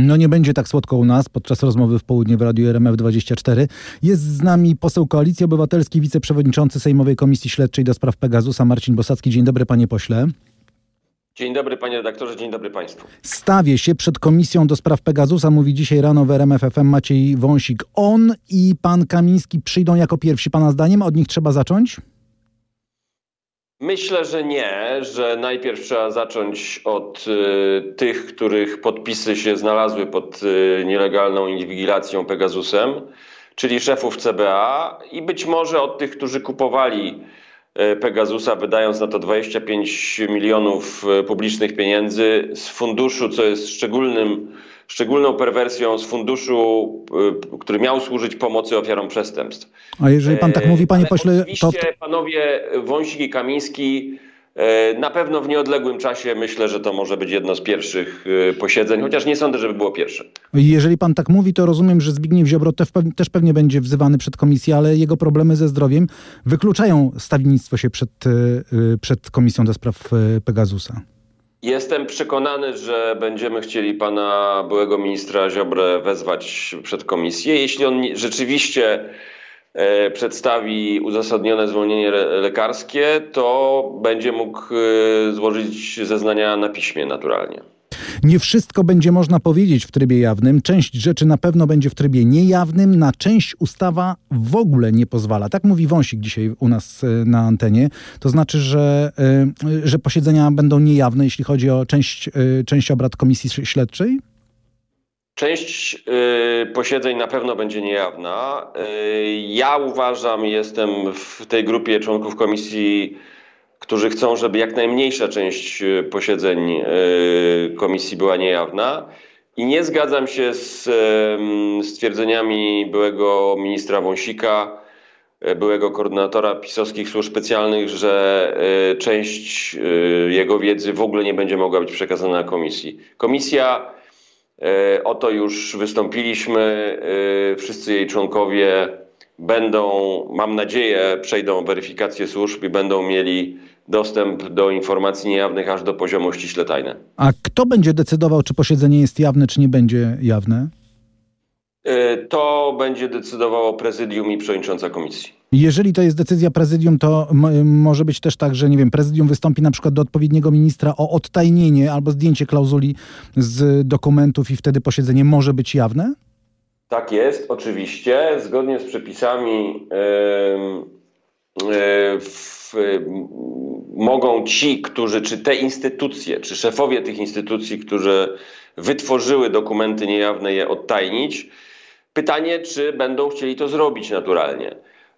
No nie będzie tak słodko u nas podczas rozmowy w południe w Radiu RMF24. Jest z nami poseł Koalicji Obywatelskiej, wiceprzewodniczący Sejmowej Komisji Śledczej do spraw Pegasusa Marcin Bosacki. Dzień dobry panie pośle. Dzień dobry panie redaktorze, dzień dobry państwu. Stawię się przed Komisją do spraw Pegasusa, mówi dzisiaj rano w RMF FM Maciej Wąsik. On i pan Kamiński przyjdą jako pierwsi pana zdaniem? Od nich trzeba zacząć? Myślę, że nie, że najpierw trzeba zacząć od y, tych, których podpisy się znalazły pod y, nielegalną inwigilacją Pegasusem, czyli szefów CBA i być może od tych, którzy kupowali y, Pegasusa, wydając na to 25 milionów y, publicznych pieniędzy z funduszu, co jest szczególnym szczególną perwersją z funduszu, y, który miał służyć pomocy ofiarom przestępstw. A jeżeli pan tak mówi, panie Ale pośle, to... Oczywiście panowie Wąsik i Kamiński e, na pewno w nieodległym czasie myślę, że to może być jedno z pierwszych e, posiedzeń, chociaż nie sądzę, żeby było pierwsze. Jeżeli pan tak mówi, to rozumiem, że Zbigniew Ziobro też pewnie, będzie wzywany przed komisję, ale jego problemy ze zdrowiem wykluczają stawiennictwo się przed, przed Komisją do spraw Pegasusa. Jestem przekonany, że będziemy chcieli pana byłego ministra Ziobrę wezwać przed komisję. Jeśli on rzeczywiście e, przedstawi uzasadnione zwolnienie le- lekarskie, to będzie mógł e, złożyć zeznania na piśmie naturalnie. Nie wszystko będzie można powiedzieć w trybie jawnym. Część rzeczy na pewno będzie w trybie niejawnym, na część ustawa w ogóle nie pozwala. Tak mówi Wąsik dzisiaj u nas y, na antenie. To znaczy, że, y, że posiedzenia będą niejawne, jeśli chodzi o część, y, część obrad komisji śledczej? Część posiedzeń na pewno będzie niejawna. Ja uważam, jestem w tej grupie członków komisji, którzy chcą, żeby jak najmniejsza część y, posiedzeń y, komisji była niejawna. I nie zgadzam się z em, stwierdzeniami byłego ministra Wąsika, e, byłego koordynatora pisowskich służb specjalnych, że e, część e, jego wiedzy w ogóle nie będzie mogła być przekazana komisji. Komisja E, O to już wystąpiliśmy. E, Wszyscy jej członkowie będą, mam nadzieję, przejdą weryfikację służb i będą mieli dostęp do informacji niejawnych aż do poziomu ściśle tajne. A kto będzie decydował, czy posiedzenie jest jawne, czy nie będzie jawne? E, To będzie decydowało prezydium i przewodnicząca komisji. Jeżeli to jest decyzja prezydium, to może być też tak, że nie wiem, prezydium wystąpi na przykład do odpowiedniego ministra o odtajnienie albo zdjęcie klauzuli z dokumentów i wtedy posiedzenie może być jawne? Tak jest, oczywiście. Zgodnie z przepisami w, m, mogą ci, którzy, czy te instytucje, czy szefowie tych instytucji, którzy wytworzyły dokumenty niejawne, je odtajnić. Pytanie, czy będą chcieli to zrobić naturalnie.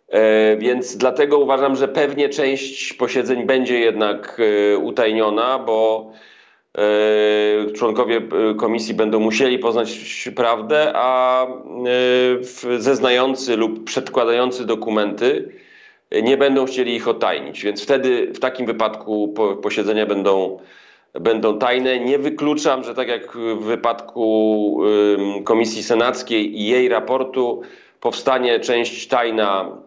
E, Więc dlatego uważam, że pewnie część posiedzeń będzie jednak e, utajniona, bo członkowie e, komisji będą musieli poznać prawdę, a e, zeznający lub przedkładający dokumenty e, nie będą chcieli ich odtajnić. Więc wtedy w takim wypadku po- posiedzenia będą, będą tajne. Nie wykluczam, że tak jak w wypadku Komisji Senackiej i jej raportu powstanie część tajna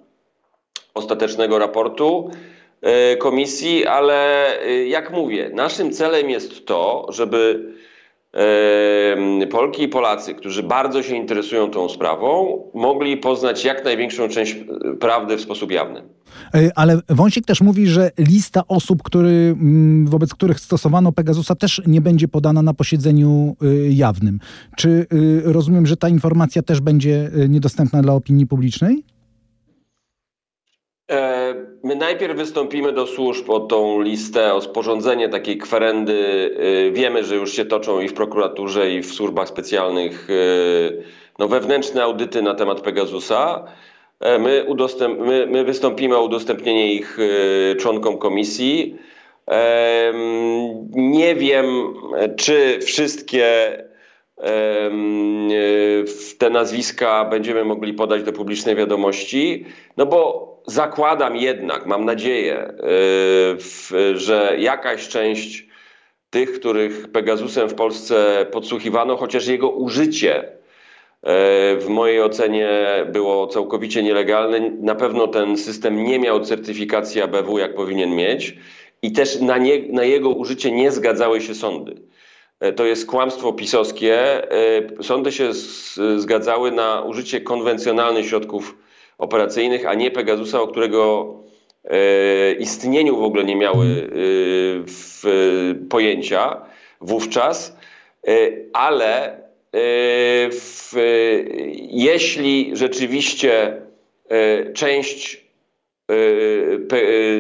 ostatecznego raportu e, komisji, ale e, jak mówię, naszym celem jest to, żeby e, Polki i Polacy, którzy bardzo się interesują tą sprawą, mogli poznać jak największą część e, prawdy w sposób jawny. E, Ale Wąsik też mówi, że lista osób, który, mm, wobec których stosowano Pegasusa, też nie będzie podana na posiedzeniu jawnym. Czy rozumiem, że ta informacja też będzie niedostępna dla opinii publicznej? E, My najpierw wystąpimy do służb o tą listę, o sporządzenie takiej kwerendy. E, Wiemy, że już się toczą i w prokuraturze, i w służbach specjalnych e, no, wewnętrzne audyty na temat Pegasusa. My, udostęp, my, my wystąpimy o udostępnienie ich członkom komisji. Nie wiem, czy wszystkie te nazwiska będziemy mogli podać do publicznej wiadomości, no bo zakładam jednak, mam nadzieję, w- że jakaś część tych, których Pegasusem w Polsce podsłuchiwano, chociaż jego użycie e, w mojej ocenie było całkowicie nielegalne. Na pewno ten system nie miał certyfikacji ABW, jak powinien mieć, i też na, nie, na jego użycie nie zgadzały się sądy. to jest kłamstwo pisowskie. Sądy się zgadzały na użycie konwencjonalnych środków operacyjnych, a nie Pegasusa, o którego istnieniu w ogóle nie miały w pojęcia wówczas, ale w, jeśli rzeczywiście część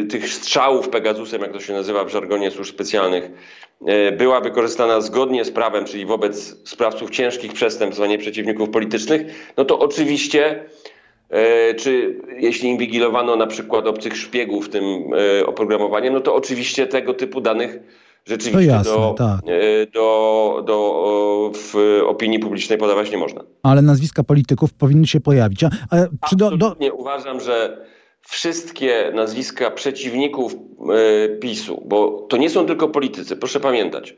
tych strzałów Pegasusem, jak to się nazywa w żargonie służb specjalnych, była wykorzystana zgodnie z prawem, czyli wobec sprawców ciężkich przestępstw, a nie przeciwników politycznych, no to oczywiście czy jeśli inwigilowano na przykład obcych szpiegów tym oprogramowaniem, no to oczywiście tego typu danych rzeczywiście jasne, do, tak. do, do w opinii publicznej podawać nie można. Ale nazwiska polityków powinny się pojawić. A, a czy do, do... uważam, że wszystkie nazwiska przeciwników PiSu, bo to nie są tylko politycy, proszę pamiętać.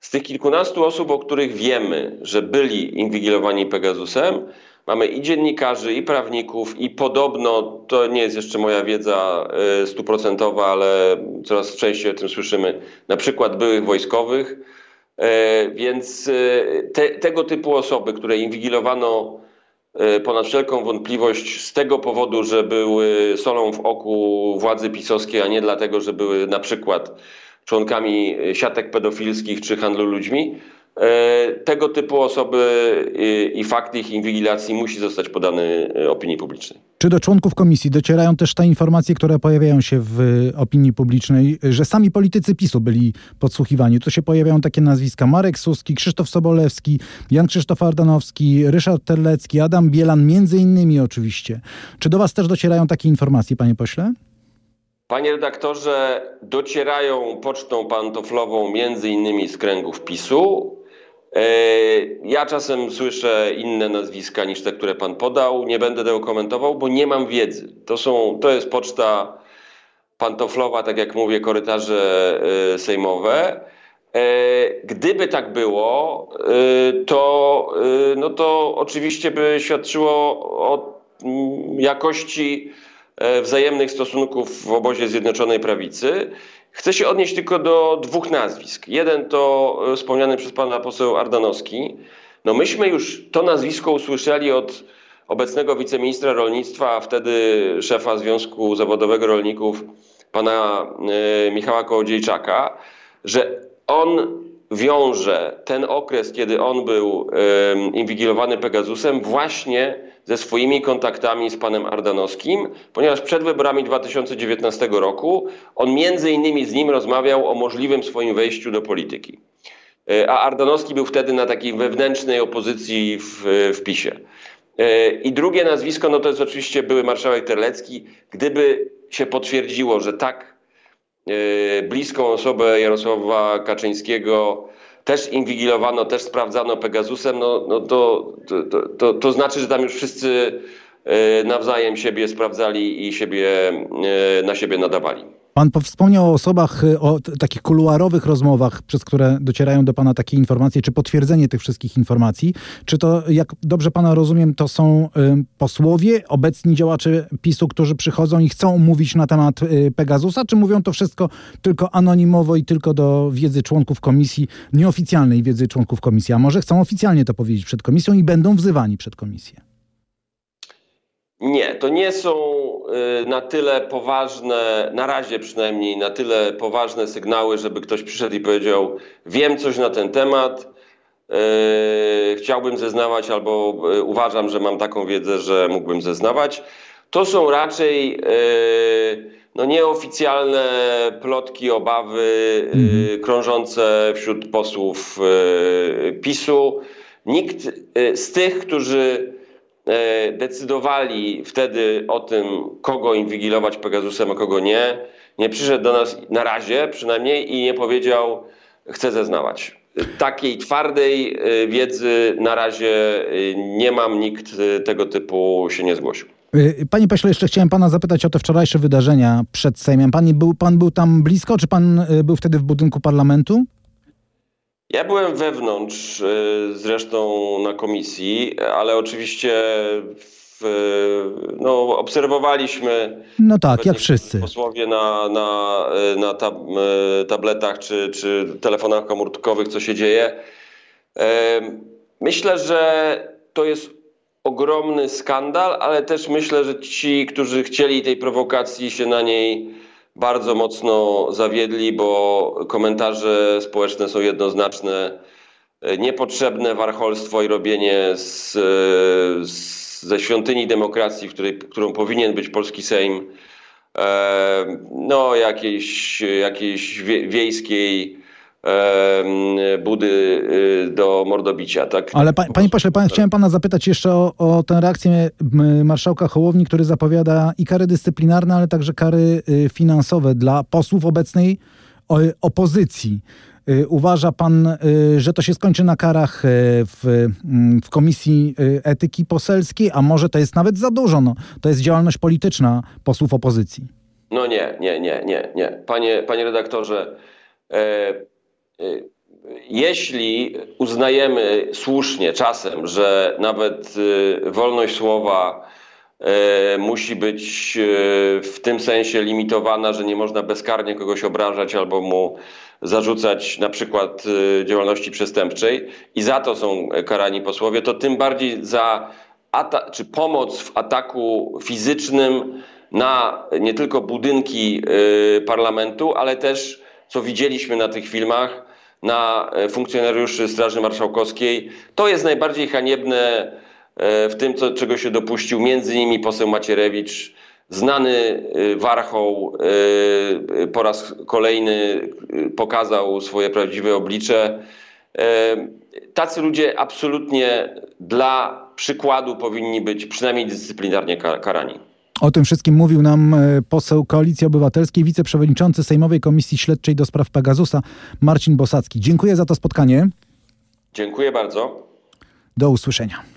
Z tych kilkunastu osób, o których wiemy, że byli inwigilowani Pegasusem, Mamy i dziennikarzy, i prawników, i podobno, to nie jest jeszcze moja wiedza e, stuprocentowa, ale coraz częściej o tym słyszymy, na przykład byłych wojskowych. E, więc e, te, tego typu osoby, które inwigilowano ponad wszelką wątpliwość z tego powodu, że były solą w oku władzy pisowskiej, a nie dlatego, że były na przykład członkami siatek pedofilskich czy handlu ludźmi, tego typu osoby i, i fakt ich inwigilacji musi zostać podany e, opinii publicznej. Czy do członków komisji docierają też te informacje, które pojawiają się w opinii publicznej, że sami politycy PiSu byli podsłuchiwani? Tu się pojawiają takie nazwiska Marek Suski, Krzysztof Sobolewski, Jan Krzysztof Ardanowski, Ryszard Terlecki, Adam Bielan, między innymi oczywiście. Czy do was też docierają takie informacje, panie pośle? Panie redaktorze, docierają pocztą pantoflową między innymi z kręgów PiSu. E, ja czasem słyszę inne nazwiska niż te, które pan podał. Nie będę tego komentował, bo nie mam wiedzy. To, są, to jest poczta pantoflowa, tak jak mówię, korytarze e, sejmowe. E, gdyby tak było, to, no to oczywiście by świadczyło o jakości wzajemnych stosunków w obozie Zjednoczonej Prawicy. Chcę się odnieść tylko do dwóch nazwisk. Jeden to e, wspomniany przez pana poseł Ardanowski. No myśmy już to nazwisko usłyszeli od obecnego wiceministra rolnictwa, a wtedy szefa Związku Zawodowego Rolników, pana e, Michała Kołodziejczaka, że on wiąże ten okres, kiedy on był inwigilowany Pegasusem, właśnie ze swoimi kontaktami z panem Ardanowskim, ponieważ przed wyborami 2019 roku on między innymi z nim rozmawiał o możliwym swoim wejściu do polityki. E, a Ardanowski był wtedy na takiej wewnętrznej opozycji w, w PiSie. E, I drugie nazwisko, no to jest oczywiście były marszałek Terlecki. Gdyby się potwierdziło, że tak bliską osobę Jarosława Kaczyńskiego też inwigilowano, też sprawdzano Pegasusem, no, no to, to, to, to znaczy, że tam już wszyscy e, nawzajem siebie sprawdzali i siebie, e, na siebie nadawali. Pan wspomniał o osobach, y, o takich kuluarowych rozmowach, przez które docierają do Pana takie informacje, czy potwierdzenie tych wszystkich informacji. Czy to, jak dobrze Pana rozumiem, to są posłowie, obecni działacze PiSu, którzy przychodzą i chcą mówić na temat y, Pegasusa, czy mówią to wszystko tylko anonimowo i tylko do wiedzy członków komisji, nieoficjalnej wiedzy członków komisji, a może chcą oficjalnie to powiedzieć przed komisją i będą wzywani przed komisję? Nie, to nie są y, na tyle poważne, na razie przynajmniej, na tyle poważne sygnały, żeby ktoś przyszedł i powiedział: Wiem coś na ten temat, y, chciałbym zeznawać, albo y, uważam, że mam taką wiedzę, że mógłbym zeznawać. To są raczej no, nieoficjalne plotki, obawy mhm. krążące wśród posłów PiSu. Nikt z tych, którzy decydowali wtedy o tym, kogo inwigilować Pegasusem, a kogo nie, nie przyszedł do nas na razie przynajmniej i nie powiedział, chcę zeznawać. Takiej twardej e, wiedzy na razie e, nie mam, nikt tego typu się nie zgłosił. Panie pośle, jeszcze chciałem pana zapytać o te wczorajsze wydarzenia przed Sejmem. Pan był, pan był tam blisko, czy pan był wtedy w budynku parlamentu? Ja byłem wewnątrz, y, zresztą na komisji, ale oczywiście w, no, obserwowaliśmy. No tak, jak wszyscy. Posłowie na, na, na tab, tabletach czy, czy telefonach komórkowych, co się dzieje. Myślę, że to jest ogromny skandal, ale też myślę, że ci, którzy chcieli tej prowokacji, się na niej bardzo mocno zawiedli, bo komentarze społeczne są jednoznaczne. Niepotrzebne warcholstwo i robienie z, z ze świątyni demokracji, w której, którą powinien być polski Sejm, e, no jakiejś, jakiejś wiejskiej budy y, do mordobicia. Tak? Ale pa, panie pośle, pan, chciałem pana zapytać jeszcze o, o tę reakcję marszałka Hołowni, który zapowiada i kary dyscyplinarne, ale także kary y, finansowe dla posłów obecnej opozycji. Y, uważa pan, że to się skończy na karach w, mm, w Komisji Etyki Poselskiej, a może to jest nawet za dużo? No, to jest działalność polityczna posłów opozycji. No nie, nie, nie, nie, nie. Panie, panie redaktorze, e, jeśli uznajemy słusznie czasem, że nawet y, wolność słowa y, musi być w tym sensie limitowana, że nie można bezkarnie kogoś obrażać albo mu zarzucać na przykład działalności przestępczej i za to są karani posłowie, to tym bardziej za czy pomoc w ataku fizycznym na nie tylko budynki parlamentu, ale też co widzieliśmy na tych filmach, na e, funkcjonariuszy Straży Marszałkowskiej. To jest najbardziej haniebne e, w tym, co, czego się dopuścił między innymi poseł Macierewicz, znany e, warchoł po raz kolejny pokazał swoje prawdziwe oblicze. Tacy ludzie absolutnie dla przykładu powinni być przynajmniej dyscyplinarnie karani. O tym wszystkim mówił nam e, poseł Koalicji Obywatelskiej, wiceprzewodniczący Sejmowej Komisji Śledczej do spraw Pegasusa, Marcin Bosacki. Dziękuję za to spotkanie. Dziękuję bardzo. Do usłyszenia.